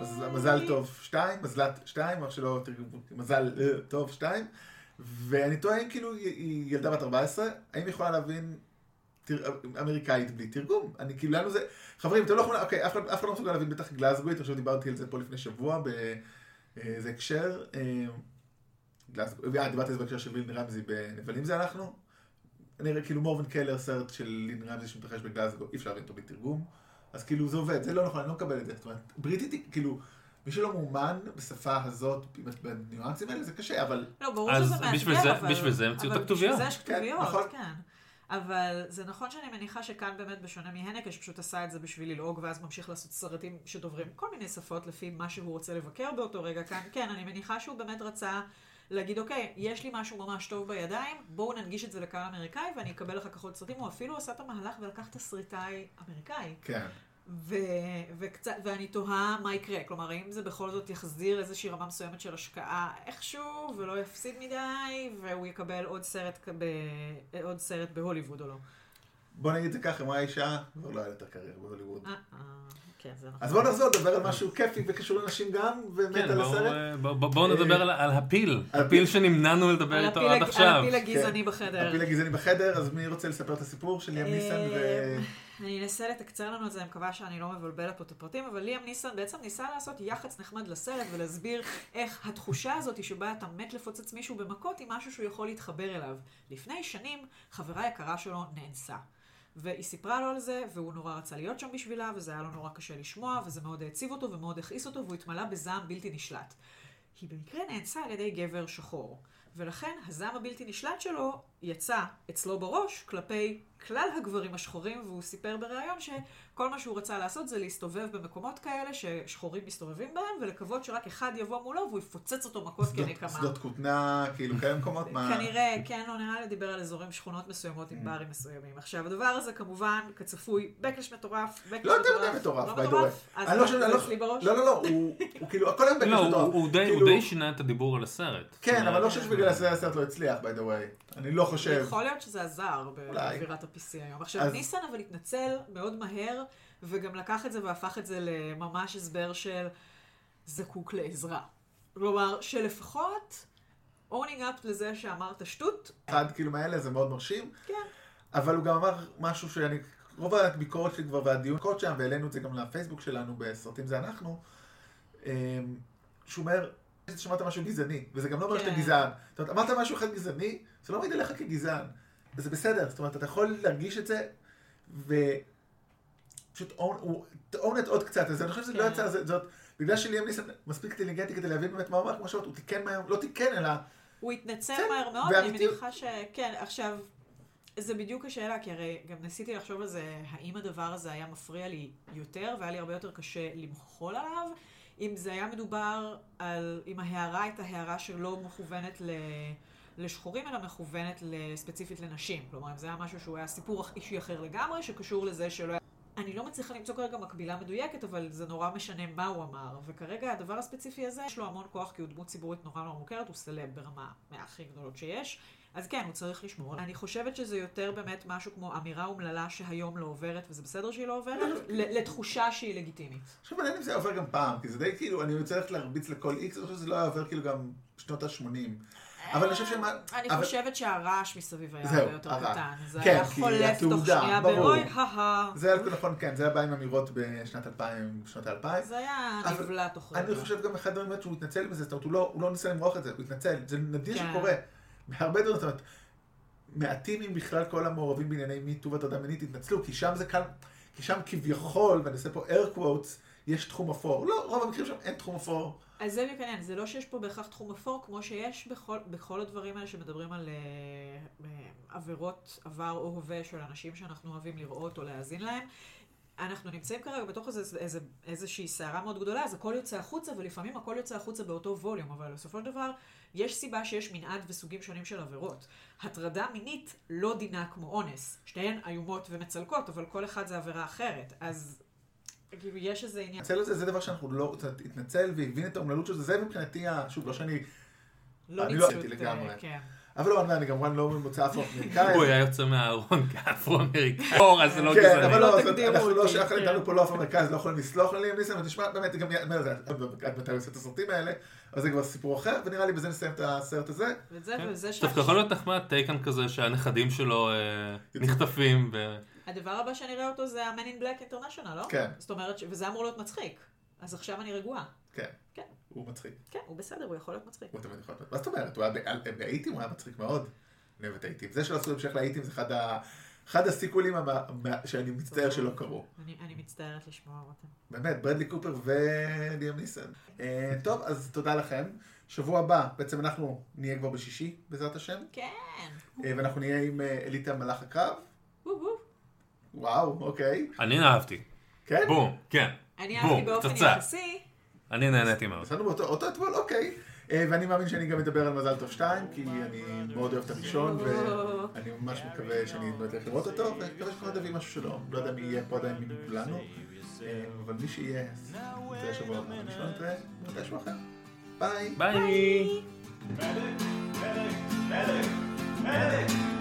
אז. מזל טוב 2, מזלת 2, או שלא, תרגמו, מזל אה, טוב 2, ואני תוהה אם כאילו היא- ילדה בת 14, האם היא יכולה להבין. אמריקאית בלי תרגום. אני כאילו, לנו זה... חברים, אתם לא יכולים... אוקיי, אף אחד לא מסוגל להבין בטח גלאזגווית, עכשיו דיברתי על זה פה לפני שבוע באיזה הקשר. אה. אה, דיברתי על זה בהקשר של לין רמזי בנבלים זה אנחנו. אני כאילו מורבן קלר, סרט של לין רמזי שמתרחש בגלאזגו, אי אפשר להבין אותו בלי תרגום. אז כאילו זה עובד, זה לא נכון, אני לא מקבל את זה. זאת אומרת, בריטית היא כאילו... מי שלא מאומן בשפה הזאת, בניואנסים האלה, זה קשה, אבל... לא, ברור שזה מאתגר, זה- אבל... בשביל זה המציאו את אבל הכתוביות. בשביל זה יש כן, כתוביות, נכון. כן. אבל זה נכון שאני מניחה שכאן באמת, בשונה מהנקה, שפשוט עשה את זה בשביל ללעוג, ואז ממשיך לעשות סרטים שדוברים כל מיני שפות לפי מה שהוא רוצה לבקר באותו רגע כאן. כן, אני מניחה שהוא באמת רצה להגיד, אוקיי, יש לי משהו ממש טוב בידיים, בואו ננגיש את זה לקהל אמריקאי, ואני אקבל אחר כך עוד סרטים. הוא אפילו עשה את המהלך ולקח תסריטאי אמריקאי. כן. ו- וקצת, ואני תוהה מה יקרה. כלומר, האם זה בכל זאת יחזיר איזושהי רמה מסוימת של השקעה איכשהו, ולא יפסיד מדי, והוא יקבל עוד סרט, ב- עוד סרט בהוליווד או לא. בוא נגיד את זה ככה, אם הוא היה אישה, כבר לא היה לה יותר קריירה בהוליווד. אה, אה, כן, נכון. אז בואו נחזור לדבר על משהו כיפי וקשור לנשים גם, באמת כן, על הסרט. אה, בוא- בוא- בואו נדבר על- על הפיל. הפיל. שנמנענו לדבר איתו עד עכשיו. על הפיל הגזעני כן. בחדר. הפיל הגזעני בחדר, אז מי רוצה לספר את הסיפור של ליאם ניסן ו... אה, אני אנסה לתקצר לנו את זה, אני מקווה שאני לא מבלבלת פה את הפרטים, אבל ליאם ניסן בעצם ניסה לעשות יח"צ נחמד לסרט ולהסביר איך התחושה הזאת שבה אתה מת לפוצץ מישהו במכות היא משהו שהוא יכול להתחבר אליו. לפני שנים, חברה יקרה שלו נאנסה. והיא סיפרה לו על זה, והוא נורא רצה להיות שם בשבילה, וזה היה לו נורא קשה לשמוע, וזה מאוד העציב אותו ומאוד הכעיס אותו, והוא התמלא בזעם בלתי נשלט. היא במקרה נאנסה על ידי גבר שחור. ולכן הזעם הבלתי נשלט שלו יצא אצלו בראש כלפי כלל הגברים השחורים, והוא סיפר בריאיון שכל מה שהוא רצה לעשות זה להסתובב במקומות כאלה ששחורים מסתובבים בהם, ולקוות שרק אחד יבוא מולו והוא יפוצץ אותו מכות שדות- כנקמה. שדות כותנה, כאילו כאלה מקומות, מה... כנראה, כן, לא נראה לי דיבר על אזורים, שכונות מסוימות Mm. עם ברים מסוימים. עכשיו, הדבר הזה כמובן, כצפוי, בקלש מטורף, בקלש לא יותר מטורף, לא the מטורף? way. אז אני לא אני לא-? לא, לא, לא, הוא כאילו, הכל היום לא, בקש הוא- מטורף. הוא די- הוא כאילו- די שינה את הדיבור על הסרט. כן, אבל לא חושב שבגלל הסרט לא הצליח, the way. אני לא חושב. יכול להיות שזה עזר אולי. באווירת ה-PC היום. עכשיו, אז- ניסן אבל התנצל מאוד מהר, וגם לקח את זה והפך את זה לממש הסבר של זקוק לעזרה. כלומר, שלפחות owning up לזה שאמרת שטות, אחד כאילו מאלה זה מאוד מרשים. כן. אבל הוא גם אמר משהו שאני, רוב הביקורת שלי כבר והדיון קוד שם, והעלינו את זה גם לפייסבוק שלנו בסרטים זה אנחנו, אמ, שהוא אומר, שמעת משהו גזעני, וזה גם לא אומר שאתה כן. גזען. זאת אומרת, אמרת משהו אחד גזעני, זה לא מעיד עליך כגזען. וזה בסדר, זאת אומרת, אתה יכול להרגיש את זה, ופשוט own it עוד קצת, אז אני חושב שזה לא כן. יצא, זה- זאת, בגלל שליאם ניסן מספיק אינטליגנטי כדי להבין באמת מה הוא אמר, כמו שאמרת, הוא תיקן מהר, לא תיקן, אלא הוא התנצל כן, מהר מאוד, אני. מניחה ש... כן, עכשיו, זה בדיוק השאלה, כי הרי גם ניסיתי לחשוב על זה, האם הדבר הזה היה מפריע לי יותר, והיה לי הרבה יותר קשה למחול עליו, אם זה היה מדובר על... אם ההערה הייתה הערה שלא מכוונת ל... לשחורים, אלא מכוונת ספציפית לנשים. כלומר, אם זה היה משהו שהוא היה סיפור אישי אחר לגמרי, שקשור לזה שלא היה... אני לא מצליחה למצוא כרגע מקבילה מדויקת, אבל זה נורא משנה מה הוא אמר. וכרגע הדבר הספציפי הזה, יש לו המון כוח כי הוא דמות ציבורית נורא נורא מוכרת, הוא סלב ברמה מהכי גדולות שיש. אז כן, הוא צריך לשמור. אני חושבת שזה יותר באמת משהו כמו אמירה אומללה שהיום לא עוברת, וזה בסדר שהיא לא עוברת, לתחושה שהיא לגיטימית. עכשיו מעניין אם זה עובר גם פעם, כי זה די כאילו, אני רוצה ללכת להרביץ לכל איקס, אני חושב שזה לא היה עובר כאילו גם בשנות ה-80. אבל אני חושב שמה... אני אבל- חושבת שהרעש מסביב היה הרבה יותר. קטן. זה כן, היה חולף תוך שנייה ברור. באוי, הא זה היה נכון, כן, זה היה בא עם אמירות בשנת 2000, בשנות ה-2000. זה היה נבלע תוך רגע. אני חושב גם אחד הדברים שהוא התנצל בזה, זאת אומרת, הוא לא, לא ניסה למרוח את זה, הוא התנצל, זה נדיר כן. שקורה. בהרבה דברים, זאת אומרת, מעטים אם בכלל כל המעורבים בענייני מיטו והטרדה מינית התנצלו, כי שם זה קל, כי שם כביכול, ואני עושה פה air quotes, יש תחום אפור. לא, רוב המקרים שם אין תחום אפור. אז זה בדיוק זה לא שיש פה בהכרח תחום אפור, כמו שיש בכל, בכל הדברים האלה שמדברים על אה, עבירות עבר או הווה של אנשים שאנחנו אוהבים לראות או להאזין להם. אנחנו נמצאים כרגע בתוך איזה, איזה, איזושהי סערה מאוד גדולה, אז הכל יוצא החוצה, ולפעמים הכל יוצא החוצה באותו ווליום, אבל בסופו של דבר, יש סיבה שיש מנעד וסוגים שונים של עבירות. הטרדה מינית לא דינה כמו אונס. שתיהן איומות ומצלקות, אבל כל אחד זה עבירה אחרת. אז כאילו, יש איזה עניין. התנצל הזה זה דבר שאנחנו לא, התנצל והבין את האומללות של זה, זה מבחינתי, שוב, לא שאני, לא לא את, לגמרי. אה, כן. אבל לא, אני כמובן לא ממוצא אפרו-אמריקאי. הוא היה יוצא מהארון כאפרו-אמריקאי. אור, אז זה לא כן, גזעני. אבל לא, לא אנחנו לא שייך כן. איתנו פה לא אפרו-אמריקאי, אז לא יכולים לסלוח לליאם ניסן, ותשמע, באמת, גם, מה זה, עד מתי הוא עושה את הסרטים האלה, אבל זה כבר סיפור אחר, ונראה לי בזה נסיים את הסרט הזה. וזה, כן. וזה ש... דווקא יכול להיות נחמד טייקן כזה שהנכדים שלו אה, נחטפים. הדבר הבא שאני אראה אותו זה ה-Man in Black International, לא? כן. זאת אומרת, וזה אמור להיות מצחיק. אז עכשיו אני רגועה. כן, כן, הוא מצחיק. כן, הוא בסדר, הוא יכול להיות מצחיק. הוא תמיד יכול להיות. מה זאת אומרת? הוא היה ב- באייטים, הוא היה מצחיק מאוד. אני אוהב את האייטים. זה שלא עשו המשך לאייטים זה אחד ה- אחד הסיקוולים המה- מה- שאני מצטער שלא קרו. אני, אני מצטערת לשמוע אותם. באמת, ברדלי קופר וליאם ניסן. אה, טוב, אז תודה לכם. שבוע הבא, בעצם אנחנו נהיה כבר בשישי, בעזרת השם, כן. אה, ואנחנו נהיה עם אה, אליטה מלאך הקרב. וואו, אוקיי. אני אהבתי. כן? בום, כן. אני בום, אהבתי באופן. יחסי. אני נהניתי מאוד. עשינו באותו אותו אתמול, אוקיי. אה, ואני מאמין שאני גם אדבר על מזל טוב 2, כי אני מאוד אוהב את הראשון, ואני ממש מקווה שאני באמת אלך לראות אותו, ומקווה שאנחנו נדע משהו שלו. לא יודע מי יהיה פה עדיין מכולנו, אה, אבל מי שיהיה, נתראה שבוע הבא, אני שלא נתראה מתישהו אחר. ביי. ביי.